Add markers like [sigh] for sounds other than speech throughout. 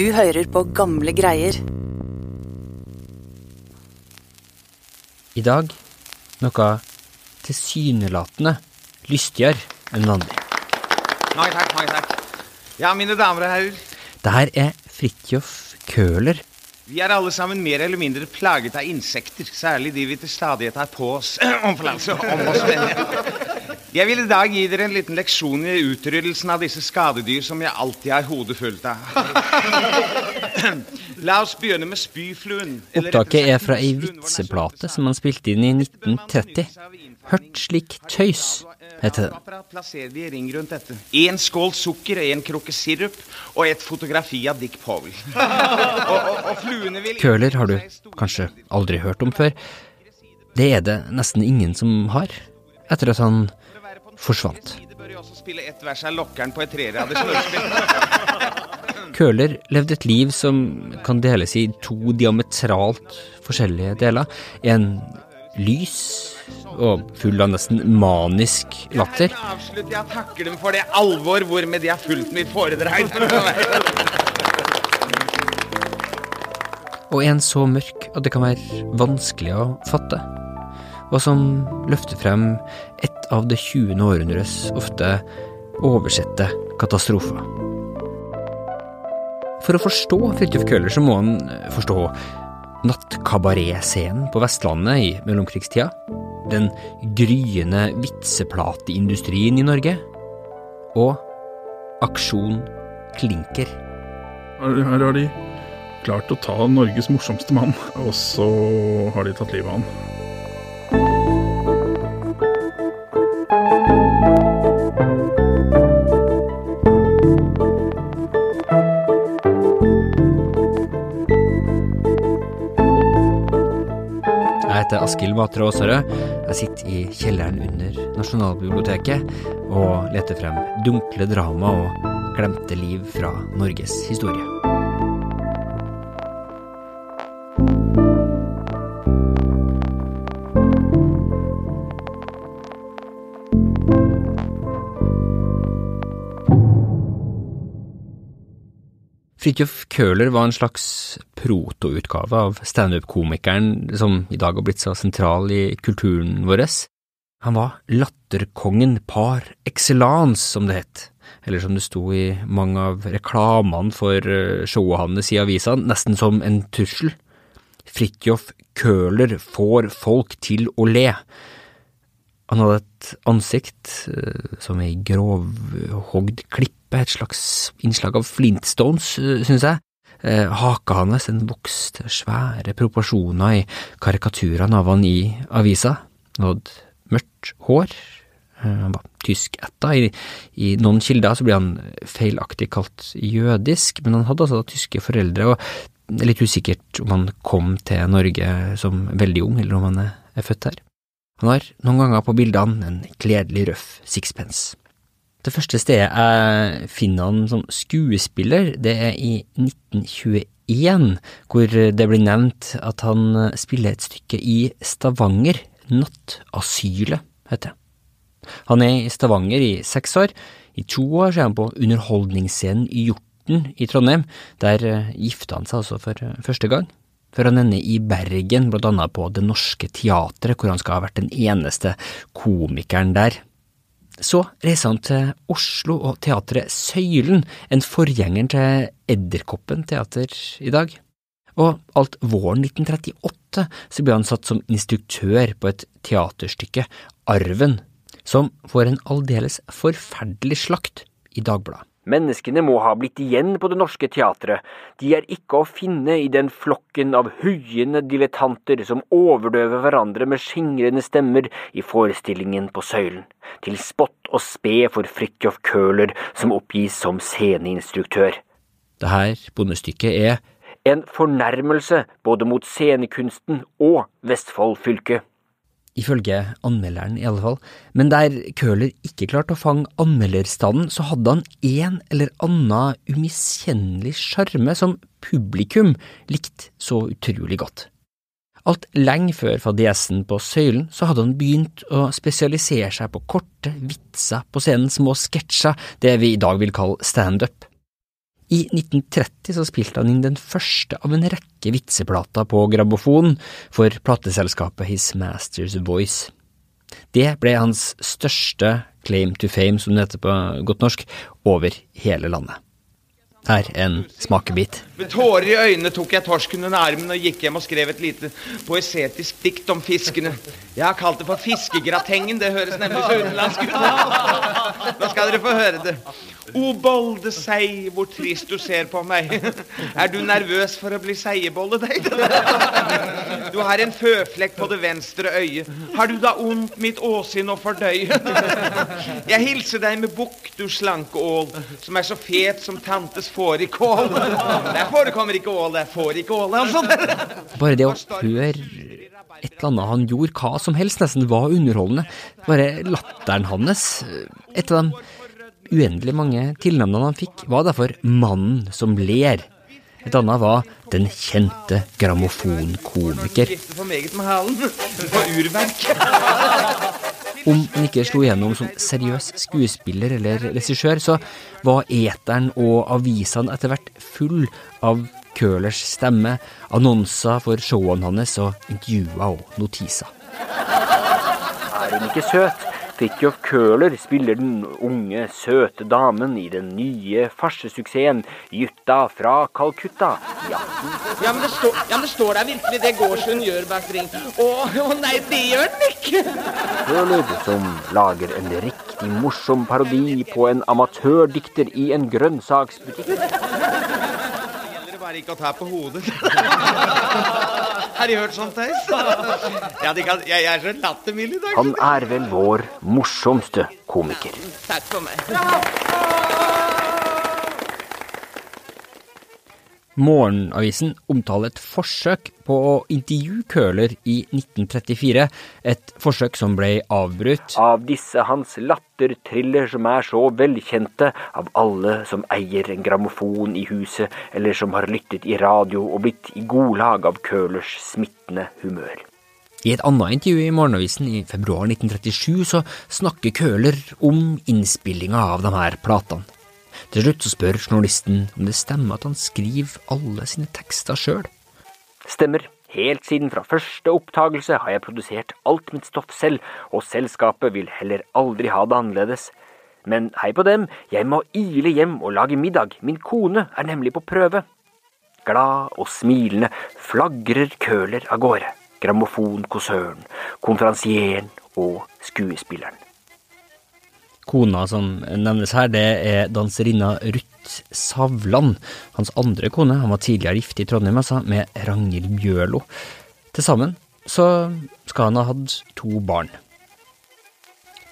Du hører på gamle greier. I dag noe tilsynelatende lystigere enn vanlig. Mange takk, mange takk. Ja, mine damer og herrer. Det her er Fridtjof Køhler. Vi er alle sammen mer eller mindre plaget av insekter. Særlig de vi til stadighet har på oss. [clears throat] Om forlatelse, om oss, mener jeg. Jeg vil i dag gi dere en liten leksjon i utryddelsen av disse skadedyr som jeg alltid har hodet fullt av. [laughs] La oss begynne med spyfluen. Opptaket er fra ei vitseplate som han spilte inn i 1930. Hørt slik tøys, heter den. En skål sukker, en krukke sirup og et fotografi av Dick Powell. [laughs] og, og, og vil Køhler har du kanskje aldri hørt om før. Det er det nesten ingen som har, etter at han forsvant. [laughs] Køhler levde et liv som kan deles i to diametralt forskjellige deler. En lys og full av nesten manisk latter. Hermed avslutter jeg takker dem for det alvor hvormed de har fulgt mitt foredrag. [laughs] og en så mørk at det kan være vanskelig å fatte, og som løfter frem et av det 20. århundres ofte oversette katastrofer. For å forstå Fridtjof Køhler så må han forstå nattkabaretscenen på Vestlandet i mellomkrigstida, den gryende vitseplateindustrien i Norge, og Aksjon Klinker. Her her har de klart å ta Norges morsomste mann, og så har de tatt livet av han. Askild Matre Aasarød. Jeg sitter i kjelleren under Nasjonalbiblioteket og leter frem dunkle drama og glemte liv fra Norges historie. Fridtjof Køhler var en slags protoutgave av standup-komikeren som i dag har blitt så sentral i kulturen vår. Han var latterkongen par excellence, som det het, eller som det sto i mange av reklamene for eh, showet hans i avisa, nesten som en trussel. Fridtjof Køhler får folk til å le. Han hadde et ansikt eh, som ei grovhogd klippe, et slags innslag av Flintstones, synes jeg. Eh, haka hans den vokste svære proporsjoner i karikaturene av han i avisa. Han hadde mørkt hår. Eh, han var tyskætta. I, I noen kilder så blir han feilaktig kalt jødisk, men han hadde altså tyske foreldre, og det er litt usikkert om han kom til Norge som veldig ung, eller om han er, er født her. Han har noen ganger på bildene en kledelig røff sixpence. Det første stedet jeg finner han som skuespiller, det er i 1921, hvor det blir nevnt at han spiller et stykke i Stavanger, Nattasylet, heter det. Han er i Stavanger i seks år. I to år så er han på underholdningsscenen i Hjorten i Trondheim. Der gifter han seg altså for eh, første gang. Før han ender i Bergen, blant annet på Det Norske Teatret, hvor han skal ha vært den eneste komikeren der. Så reiser han til Oslo og teatret Søylen, en forgjenger til Edderkoppen teater i dag. Og alt våren 1938 så ble han satt som instruktør på et teaterstykke, Arven, som får en aldeles forferdelig slakt i Dagbladet. Menneskene må ha blitt igjen på Det Norske Teatret. De er ikke å finne i den flokken av huiende dilettanter som overdøver hverandre med skingrende stemmer i forestillingen på Søylen. Til spott og spe for Fridtjof Køhler, som oppgis som sceneinstruktør. Det her bondestykket er en fornærmelse både mot scenekunsten og Vestfold fylke. Ifølge anmelderen, i alle fall. Men der Køhler ikke klarte å fange anmelderstanden, så hadde han en eller annen umiskjennelig sjarme som publikum likte så utrolig godt. Alt lenge før fadesen på Søylen så hadde han begynt å spesialisere seg på korte vitser på scenen, små sketsjer, det vi i dag vil kalle standup. I 1930 så spilte han inn den første av en rekke vitseplater på grammofon for plateselskapet His Master's Voice. Det ble hans største claim to fame, som det heter på godt norsk, over hele landet. Her en smakebit. Med tårer i øynene tok jeg torsken under armen og gikk hjem og skrev et lite poesetisk dikt om fiskene. Jeg har kalt det for Fiskegratengen. Det høres nemlig så utenlandsk ut. Nå skal dere få høre det. O bolde sei, hvor trist du ser på meg. Er du nervøs for å bli seiebolle, deg? Du har en føflekk på det venstre øyet. Har du da ondt mitt åsinn å fordøye? Jeg hilser deg med bukk, du slanke ål, som er så fet som tantes fårikål. Der forekommer ikke ål, det er fårikål, altså. Bare det å høre et eller annet han gjorde, hva som helst, nesten var underholdende. Bare latteren hans. Et av de uendelig mange tilnavnene han fikk, var derfor Mannen som ler. Et annet var den kjente grammofonkomiker. Om han ikke slo igjennom som seriøs skuespiller eller regissør, så var eteren og avisene etter hvert full av Curlers stemme, annonser for showene hans og intervjuer og notiser. Er hun ikke søt? Fridtjof Køhler spiller den unge, søte damen i den nye farsesuksessen Jutta fra Calcutta. Ja. Ja, men det, står, ja, men det står der virkelig det Gårdslund gjør bak ring. Å, å nei, det gjør den ikke! Køhler som lager en riktig morsom parodi på en amatørdikter i en grønnsaksbutikk. Det ikke å ta på hodet. [laughs] Har de hørt sånt, Theis? [laughs] Ja, de kan, jeg er så lattermild i dag. Han er vel vår morsomste komiker. Takk for meg. Morgenavisen omtaler et forsøk på å intervjue Køhler i 1934, et forsøk som ble avbrutt. Av disse hans lattertriller som er så velkjente av alle som eier en grammofon i huset, eller som har lyttet i radio og blitt i godlag av Køhlers smittende humør. I et annet intervju i Morgenavisen i februar 1937 så snakker Køhler om innspillinga av de her platene. Til slutt så spør journalisten om det stemmer at han skriver alle sine tekster sjøl. Stemmer. Helt siden fra første opptagelse har jeg produsert alt mitt stoff selv, og selskapet vil heller aldri ha det annerledes. Men hei på dem, jeg må ile hjem og lage middag, min kone er nemlig på prøve. Glad og smilende flagrer Køhler av gårde, grammofonkonsern, konferansieren og skuespilleren. Kona som nevnes her, det er danserinna Ruth Savland. Hans andre kone, han var tidligere gift i Trondheim, altså, med Ragnhild Bjørlo. Til sammen så skal han ha hatt to barn.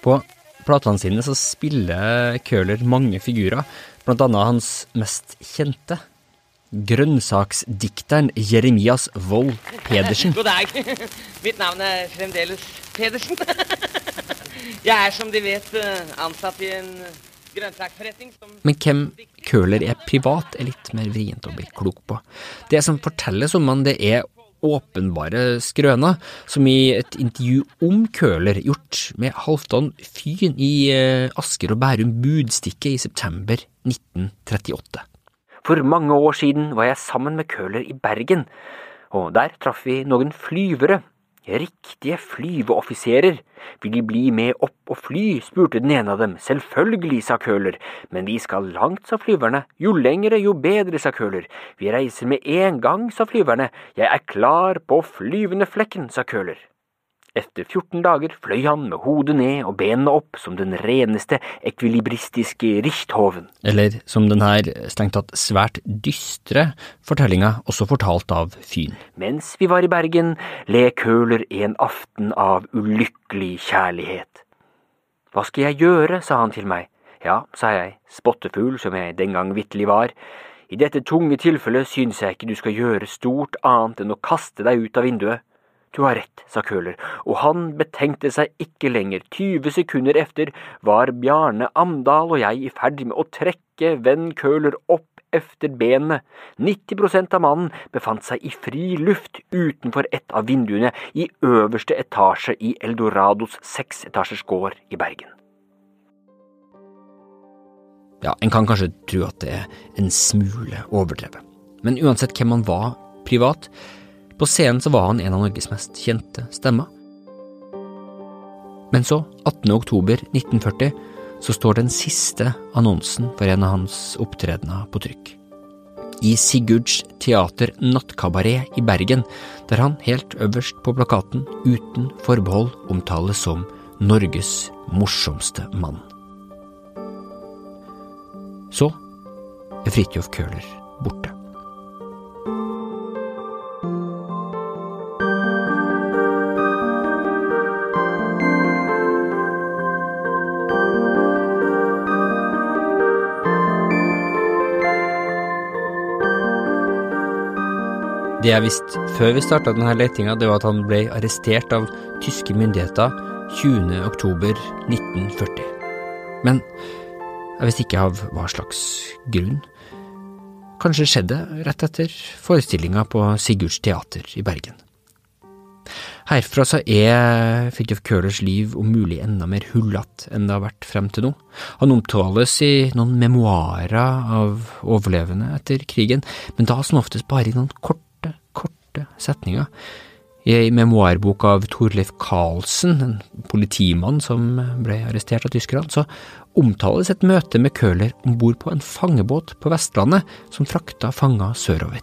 På platene sine så spiller Køhler mange figurer, blant annet hans mest kjente. Grønnsaksdikteren Jeremias Wold Pedersen. [laughs] God dag. Mitt navn er fremdeles Pedersen. [laughs] Jeg er, som de vet, eh, ansatt i en grønnsaksforretning som Men hvem curler er privat, er litt mer vrient å bli klok på. Det som fortelles om han, det er åpenbare skrøner, som i et intervju om curler gjort med Halvdan Fyn i eh, Asker og Bærum Budstikke i september 1938. For mange år siden var jeg sammen med curler i Bergen, og der traff vi noen flyvere. Riktige flyveoffiserer. Vil de bli med opp og fly? spurte den ene av dem. Selvfølgelig, sa Køhler, men vi skal langt, sa flyverne. Jo lengre, jo bedre, sa Køhler. Vi reiser med en gang, sa flyverne. Jeg er klar på flyvende flekken, sa Køhler. Etter 14 dager fløy han med hodet ned og benene opp som den reneste ekvilibristiske Richthoven. Eller som den her strengt tatt svært dystre fortellinga også fortalt av Fyn. Mens vi var i Bergen, le Køhler en aften av ulykkelig kjærlighet. Hva skal jeg gjøre, sa han til meg. Ja, sa jeg, spottefugl som jeg den gang vitterlig var. I dette tunge tilfellet synes jeg ikke du skal gjøre stort annet enn å kaste deg ut av vinduet. Du har rett, sa Køhler, og han betenkte seg ikke lenger. 20 sekunder efter var Bjarne Amdal og jeg i ferd med å trekke venn Køhler opp efter benene. 90% av mannen befant seg i fri luft utenfor et av vinduene i øverste etasje i Eldorados seksetasjers gård i Bergen. Ja, en kan kanskje tro at det er en smule overdrevet. Men uansett hvem han var privat, på scenen så var han en av Norges mest kjente stemmer. Men så, 18. oktober 1940, så står den siste annonsen for en av hans opptredener på trykk. I Sigurds Teater Nattkabaret i Bergen, der han helt øverst på plakaten uten forbehold omtales som Norges morsomste mann. Så er Fridtjof Køhler borte. Det jeg visste før vi starta denne letinga, det var at han ble arrestert av tyske myndigheter 20.10.1940. Men jeg visste ikke av hva slags grunn. Kanskje skjedde rett etter forestillinga på Sigurds teater i Bergen. Herfra så er Fridtjof Køhlers liv om mulig enda mer hullete enn det har vært frem til nå. Han omtales i noen memoarer av overlevende etter krigen, men da som oftest bare i noen korte, korte korte setninger. I ei memoarbok av Torleif Karlsen, en politimann som ble arrestert av tyskerne, så omtales et møte med Køhler om bord på en fangebåt på Vestlandet som frakta fanger sørover.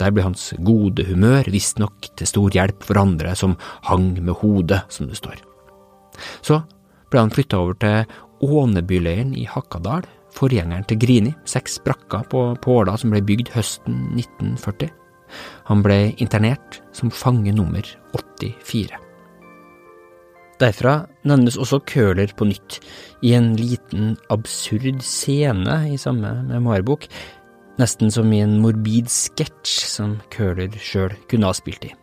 Der ble hans gode humør visstnok til stor hjelp for andre som hang med hodet, som det står. Så ble han flytta over til Ånebyleiren i Hakadal, forgjengeren til Grini, seks brakker på Påla som ble bygd høsten 1940. Han ble internert som fange nummer 84. Derfra nevnes også Køhler på nytt, i en liten absurd scene i samme memoarbok, nesten som i en morbid sketsj som Køhler sjøl kunne ha spilt i.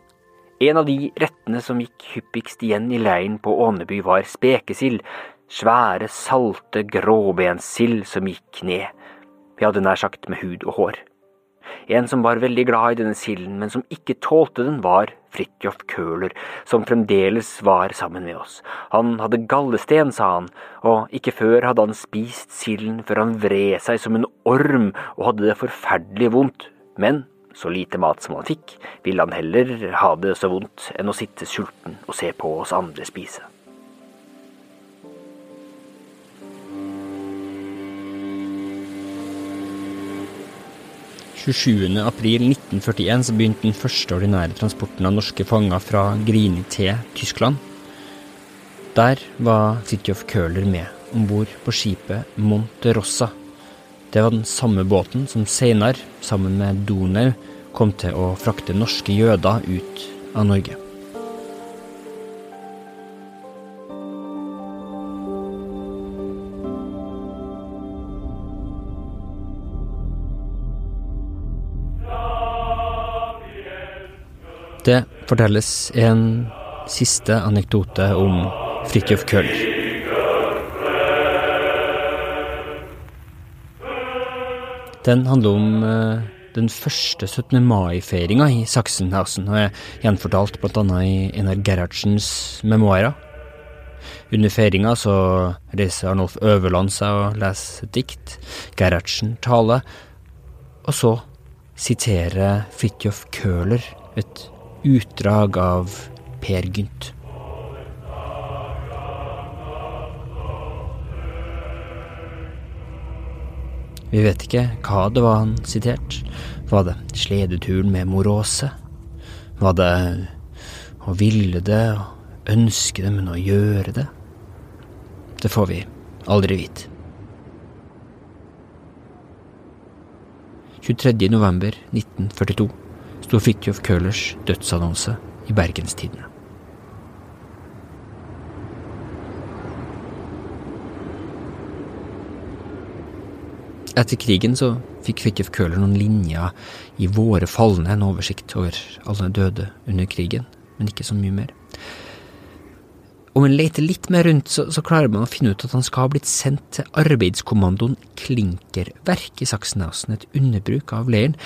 En av de rettene som gikk hyppigst igjen i leiren på Åneby, var spekesild, svære, salte gråbensild som gikk ned, vi hadde nær sagt med hud og hår. En som var veldig glad i denne silden, men som ikke tålte den, var Fridtjof Køhler, som fremdeles var sammen med oss. Han hadde gallesten, sa han, og ikke før hadde han spist silden før han vred seg som en orm og hadde det forferdelig vondt. Men så lite mat som han fikk, ville han heller ha det så vondt enn å sitte sulten og se på oss andre spise. 27. april 1941 så begynte den første ordinære transporten av norske fanger fra Grini til Tyskland. Der var Fridtjof Køhler med om bord på skipet Monterossa. Det var den samme båten som senere, sammen med Donau, kom til å frakte norske jøder ut av Norge. Det fortelles en siste anekdote om Fridtjof Køhler. Den handler om eh, den første 17. mai-feiringa i Sachsenhausen, og er gjenfortalt bl.a. i Einar Gerhardsens memoarer. Under feiringa så reiser Arnolf Øverland seg og leser dikt. Gerhardsen taler. Og så siterer Fridtjof Køhler et Utdrag av Per Gynt. Vi vet ikke hva det var han siterte. Var det sledeturen med Moråse? Var det å ville det, å ønske det, men å gjøre det? Det får vi aldri vite. 23. november 1942 sto Fridtjof Køhlers dødsannonse i Bergenstidene. Etter krigen så fikk Fridtjof Køhler noen linjer i Våre falne, en oversikt over alle døde under krigen, men ikke så mye mer. Om en leter litt mer rundt, så, så, klarer man å finne ut at han skal ha blitt sendt til arbeidskommandoen Klinkerverk i Sachsenhausen, et underbruk av leiren,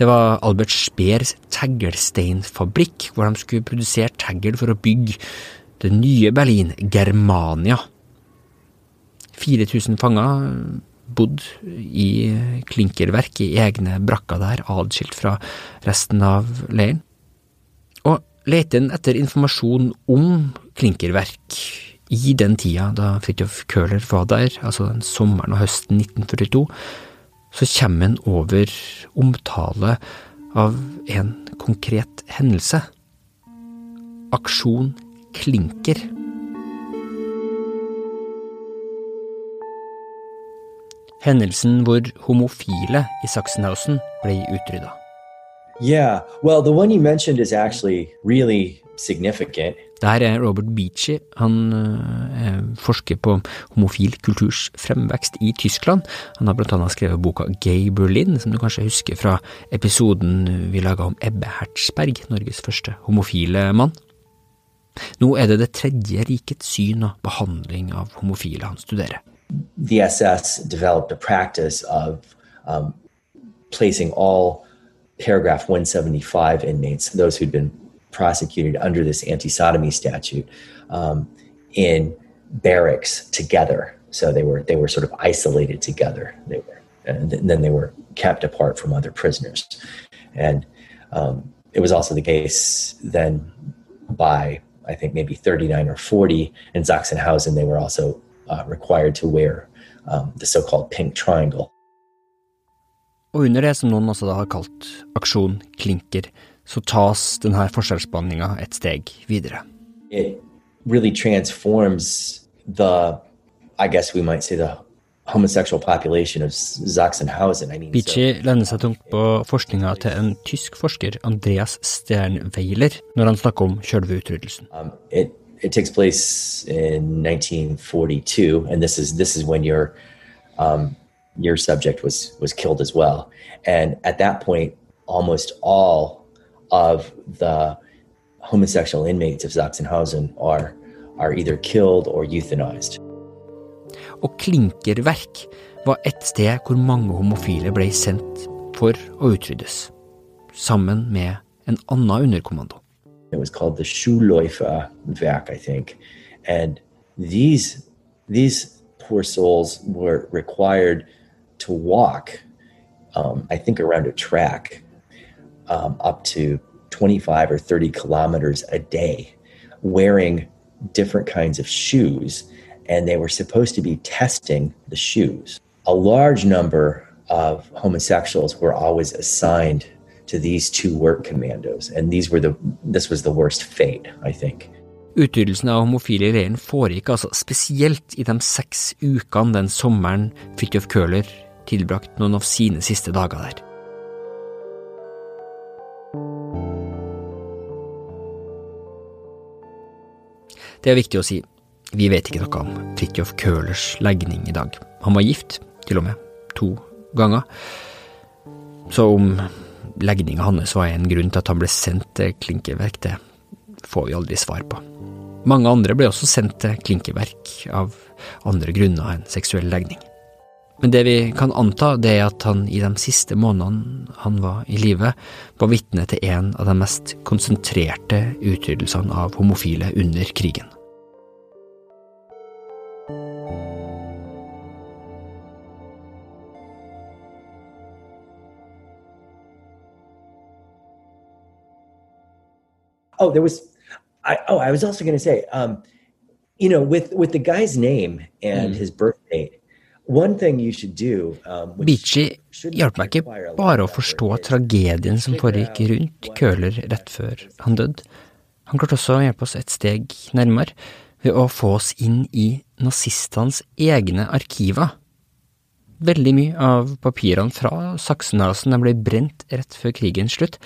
det var Albert Speers teglsteinfabrikk, hvor de skulle produsere tegl for å bygge det nye Berlin, Germania. 4000 fanger bodd i klinkerverk i egne brakker der, adskilt fra resten av leiren. Og leter en etter informasjon om klinkerverk i den tida da Fridtjof Køhler var der, altså den sommeren og høsten 1942, så kommer en over omtale av en konkret hendelse. Aksjon Klinker. Hendelsen hvor homofile i Sachsenhausen ble utrydda. Yeah, well, the one you mentioned is significant. her er Robert Beachy. Han eh, forsker på homofil kulturs fremvekst i Tyskland. Han har blant annet skrevet boka Gay Berlin, som du kanskje husker fra episoden vi laga om Ebbe Hertzberg, Norges første homofile mann. Nå er det Det tredje rikets syn og behandling av homofile han studerer. The SS developed a practice of um, placing all paragraph 175 inmates, those who'd been prosecuted under this anti-sodomy statute, um, in barracks together. So they were they were sort of isolated together. They were, and then they were kept apart from other prisoners, and um, it was also the case then by I think maybe 39 or 40 in Sachsenhausen. They were also uh, required to wear um, the so-called pink triangle. Og under det som noen også da har kalt Aksjon Klinker, så tas denne forskjellsbehandlinga et steg videre. It really transforms the, I guess we might say the homosexual population of Sachsenhausen. I mean, Beachy lener seg tungt på forskninga til en tysk forsker, Andreas Sternweiler, når han snakker om sjølve utryddelsen. Um, it, it takes place in 1942, and this is this is when your um, your subject was was killed as well. And at that point, almost all of the homosexual inmates of Sachsenhausen are are either killed or euthanized. Og klinkerverk var et sted hvor mange homofile ble sendt for å utryddes, sammen med en annen underkommando. It was called the Schuhläuferwerk, I think, and these these poor souls were required to walk, um, I think, around a track um, up to 25 or 30 kilometers a day, wearing different kinds of shoes, and they were supposed to be testing the shoes. A large number of homosexuals were always assigned to these two work commandos, and these were the this was the worst fate, I think. Utryddelsen av homofile i leiren foregikk altså spesielt i de seks ukene den sommeren Fridtjof Køhler tilbrakt noen av sine siste dager der. Det er viktig å si, vi vet ikke noe om Fridtjof Køhlers legning i dag. Han var gift, til og med, to ganger. Så om legninga hans var en grunn til at han ble sendt til klinkeverk, det får vi aldri svar på. Mange andre ble også sendt til klinkeverk av andre grunner enn seksuell legning. Men det vi kan anta, det er at han i de siste månedene han var i live, var vitne til en av de mest konsentrerte utryddelsene av homofile under krigen. Oh, there was. I, oh, I was also going to say, um, you know, with with the guy's name and his birth date, Beachy shouldn't hjalp meg ikke bare å forstå tragedien som foregikk rundt Køler Køhler rett før han døde. Han klarte også å hjelpe oss et steg nærmere ved å få oss inn i nazistenes egne arkiver. Veldig mye av papirene fra Sachsenhausen ble brent rett før krigens slutt,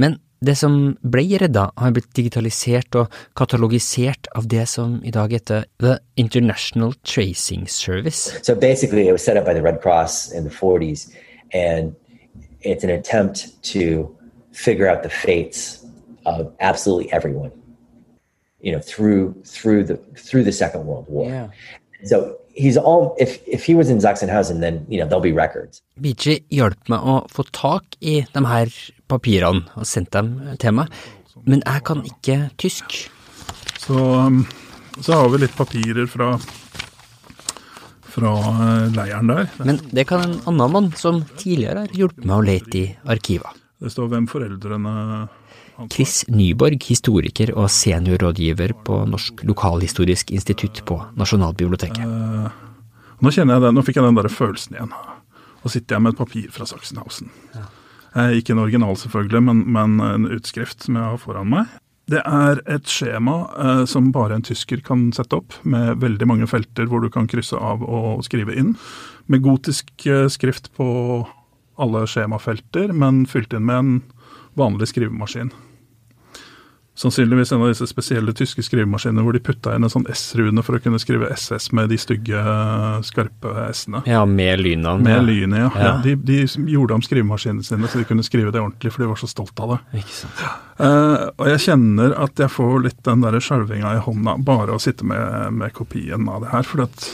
men det som ble redda, har blitt digitalisert og katalogisert av det som i dag heter The International Tracing Service. So basically, it was set up by the Red Cross in the 40s, and it's an attempt to figure out the fates of absolutely everyone. You know, through through the through the Second World War. So he's all if if he was in Sachsenhausen, then you know there'll be records. Beachy hjalp meg å få tak i de her papirene og sendte dem til meg, men jeg kan ikke tysk. Så, um, så har vi litt papirer fra, fra eh, leiren der. Men det kan en annen mann som tidligere har hjulpet meg å lete i arkiva. Det står hvem foreldrene Chris Nyborg, historiker og seniorrådgiver på Norsk lokalhistorisk institutt på Nasjonalbiblioteket. Nå kjenner jeg det, nå fikk jeg den der følelsen igjen. Nå sitter jeg med et papir fra Sachsenhausen. Eh, ikke en original selvfølgelig, men, men en utskrift som jeg har foran meg. Det er et skjema eh, som bare en tysker kan sette opp, med veldig mange felter hvor du kan krysse av og skrive inn. Med gotisk eh, skrift på alle skjemafelter, men fylt inn med en vanlig skrivemaskin. Sannsynligvis en av disse spesielle tyske skrivemaskinene hvor de putta inn en sånn S-rune for å kunne skrive SS med de stygge, skarpe S-ene. Ja, med lynene. Med lynet, ja. Ja. ja de, de gjorde om skrivemaskinene sine så de kunne skrive det ordentlig, for de var så stolt av det. Ikke sant. Uh, og jeg kjenner at jeg får litt den der skjelvinga i hånda bare å sitte med, med kopien av det her, for at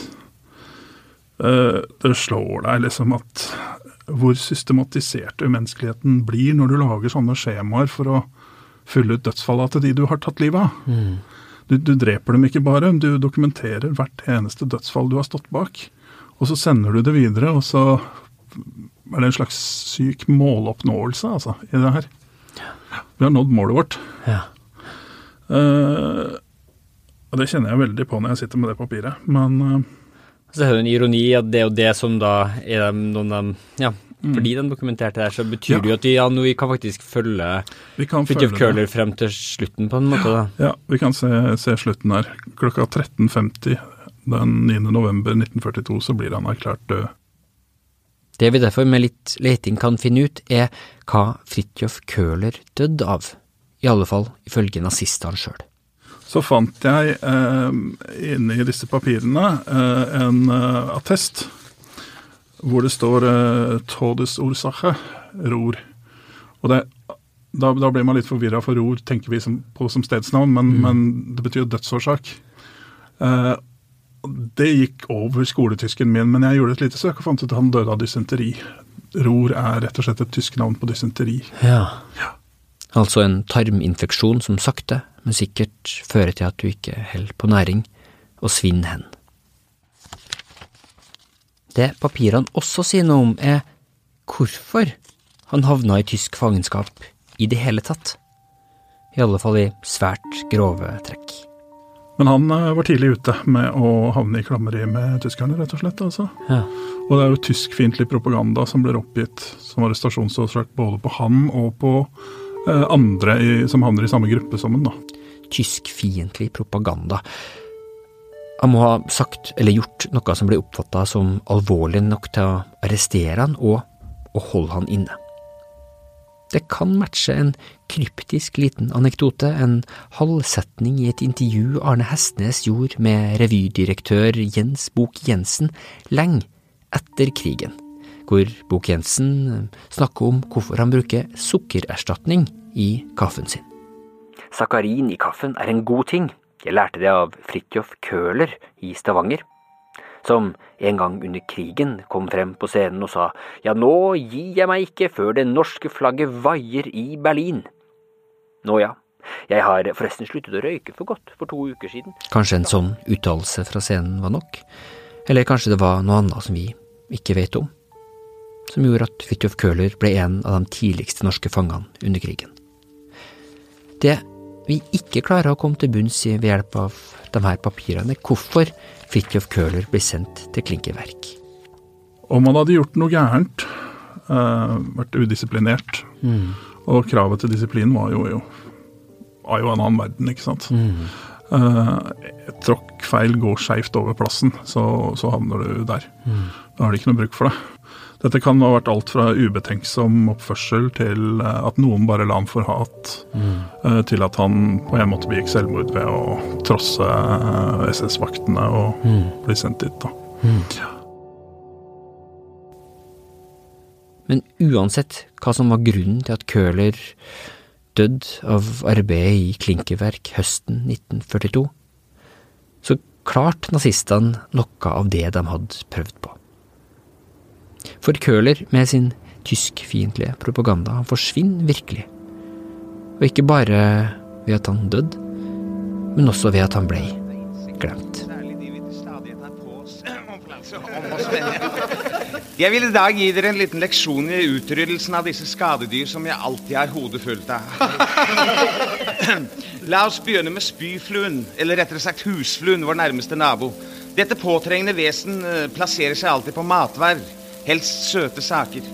eh, det slår deg liksom at hvor systematisert umenneskeligheten blir når du lager sånne skjemaer for å fylle ut dødsfalla til de du har tatt livet av. Du, du dreper dem ikke bare, du dokumenterer hvert eneste dødsfall du har stått bak. Og så sender du det videre, og så er det en slags syk måloppnåelse altså, i det her. Vi har nådd målet vårt. Ja. Uh, og det kjenner jeg veldig på når jeg sitter med det papiret. Men uh, Så er det en ironi at det er jo det som da er noen av Ja, Mm. fordi den dokumenterte der, så betyr Ja. det jo at vi, ja, vi kan faktisk følge vi kan Fridtjof. Køhler frem til slutten, på en måte. da. Ja, vi kan se, se slutten her. Klokka 13.50 den 9. november 1942 så blir han erklært død. Det vi derfor med litt leting kan finne ut, er hva Fridtjof Køhler døde av. I alle fall ifølge nazistene sjøl. Så fant jeg eh, inne i disse papirene eh, en eh, attest hvor det står eh, 'Todesursache Ror'. Og det, da, da blir man litt forvirra, for Ror tenker vi som, på som stedsnavn, men, men det betyr dødsårsak. Eh, det gikk over skoletysken min, men jeg gjorde et lite søk og fant ut at han døde av dysenteri. Ror er rett og slett et tysk navn på dysenteri. Ja. Altså en tarminfeksjon som sakte, men sikkert fører til at du ikke holder på næring, og svinner hen. Det papirene også sier noe om, er hvorfor han havna i tysk fangenskap i det hele tatt. I alle fall i svært grove trekk. Men han eh, var tidlig ute med å havne i klammeri med tyskerne, rett og slett. altså. Ja. Og det er jo tyskfiendtlig propaganda som blir oppgitt som arrestasjonsårsak både på han og på eh, andre i, som havner i samme gruppe som han. da. tyskfiendtlig propaganda. Han må ha sagt eller gjort noe som ble oppfatta som alvorlig nok til å arrestere han og, og holde han inne. Det kan matche en kryptisk liten anekdote, en halvsetning i et intervju Arne Hestnes gjorde med revydirektør Jens Bok Jensen lenge etter krigen, hvor Bok Jensen snakker om hvorfor han bruker sukkererstatning i kaffen sin. Sakarin i kaffen er en god ting. Jeg lærte det av Fridtjof Køhler i Stavanger, som en gang under krigen kom frem på scenen og sa ja, nå gir jeg meg ikke før det norske flagget vaier i Berlin. Nå ja, jeg har forresten sluttet å røyke for godt for to uker siden. Kanskje en sånn uttalelse fra scenen var nok? Eller kanskje det var noe annet som vi ikke vet om? Som gjorde at Fridtjof Køhler ble en av de tidligste norske fangene under krigen. Det vi ikke klarer å komme til bunns i ved hjelp av de her papirene, hvorfor Fridtjof Køhler ble sendt til klinkeverk. Om han hadde gjort noe gærent, uh, vært udisiplinert, og kravet til disiplin var jo, jo, var jo en annen verden, ikke sant. Eh, tråkk feil, går skeivt over plassen, så, så havner du der. Da har de ikke noe bruk for det. Dette kan ha vært alt fra ubetenksom oppførsel til eh, at noen bare la ham for hat, mm. til at han på en måte begikk selvmord ved å trosse eh, SS-vaktene og bli sendt dit. da. Men uansett hva som var grunnen til at Køhler døde av arbeidet i klinkeverk høsten 1942, så klarte nazistene noe av det de hadde prøvd på. For Køhler med sin tyskfiendtlige propaganda, han forsvinner virkelig. Og ikke bare ved at han døde, men også ved at han ble glemt. Særlig de vi til stadighet tar på oss om Jeg vil i dag gi dere en liten leksjon i utryddelsen av disse skadedyr som jeg alltid har hodet fullt av. [laughs] La oss begynne med spyfluen, eller rettere sagt husfluen, vår nærmeste nabo. Dette påtrengende vesen eh, plasserer seg alltid på matvær, helst søte saker.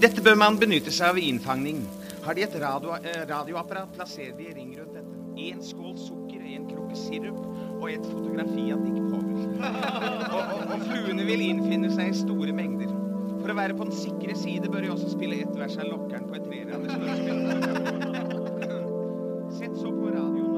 Dette bør man benytte seg av ved innfangning. Har de et radio, eh, radioapparat, plasserer de i ring rundt dette. En skål sukker, en krukke sirup og et fotografi av Dick Powell. [laughs] Og, og, og fluene vil innfinne seg i store mengder. For å være på den sikre side bør de også spille ett vers av Lokkeren på et treer. [laughs] Sett så på radio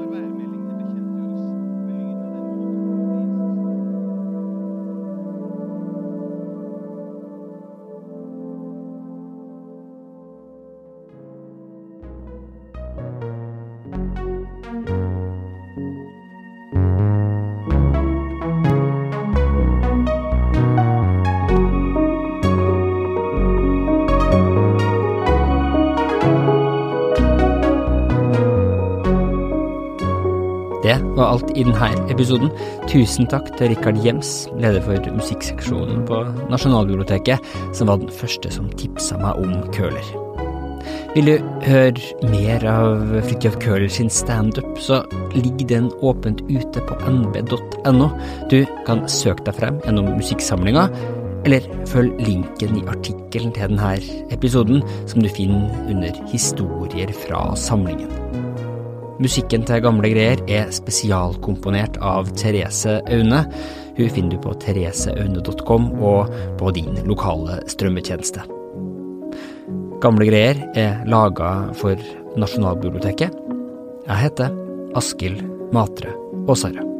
var alt i denne episoden. Tusen takk til Rikard Jems, leder for musikkseksjonen på Nasjonalbiblioteket, som var den første som tipsa meg om Køhler. Vil du høre mer av Fridtjof Køhler sin standup, så ligger den åpent ute på nb.no. Du kan søke deg frem gjennom musikksamlinga, eller følg linken i artikkelen til denne episoden, som du finner under Historier fra samlingen. Musikken til Gamle greier er spesialkomponert av Therese Aune. Hun finner du på thereseaune.com og på din lokale strømmetjeneste. Gamle greier er laga for Nasjonalbiblioteket. Jeg heter Askild Matre Aasarød.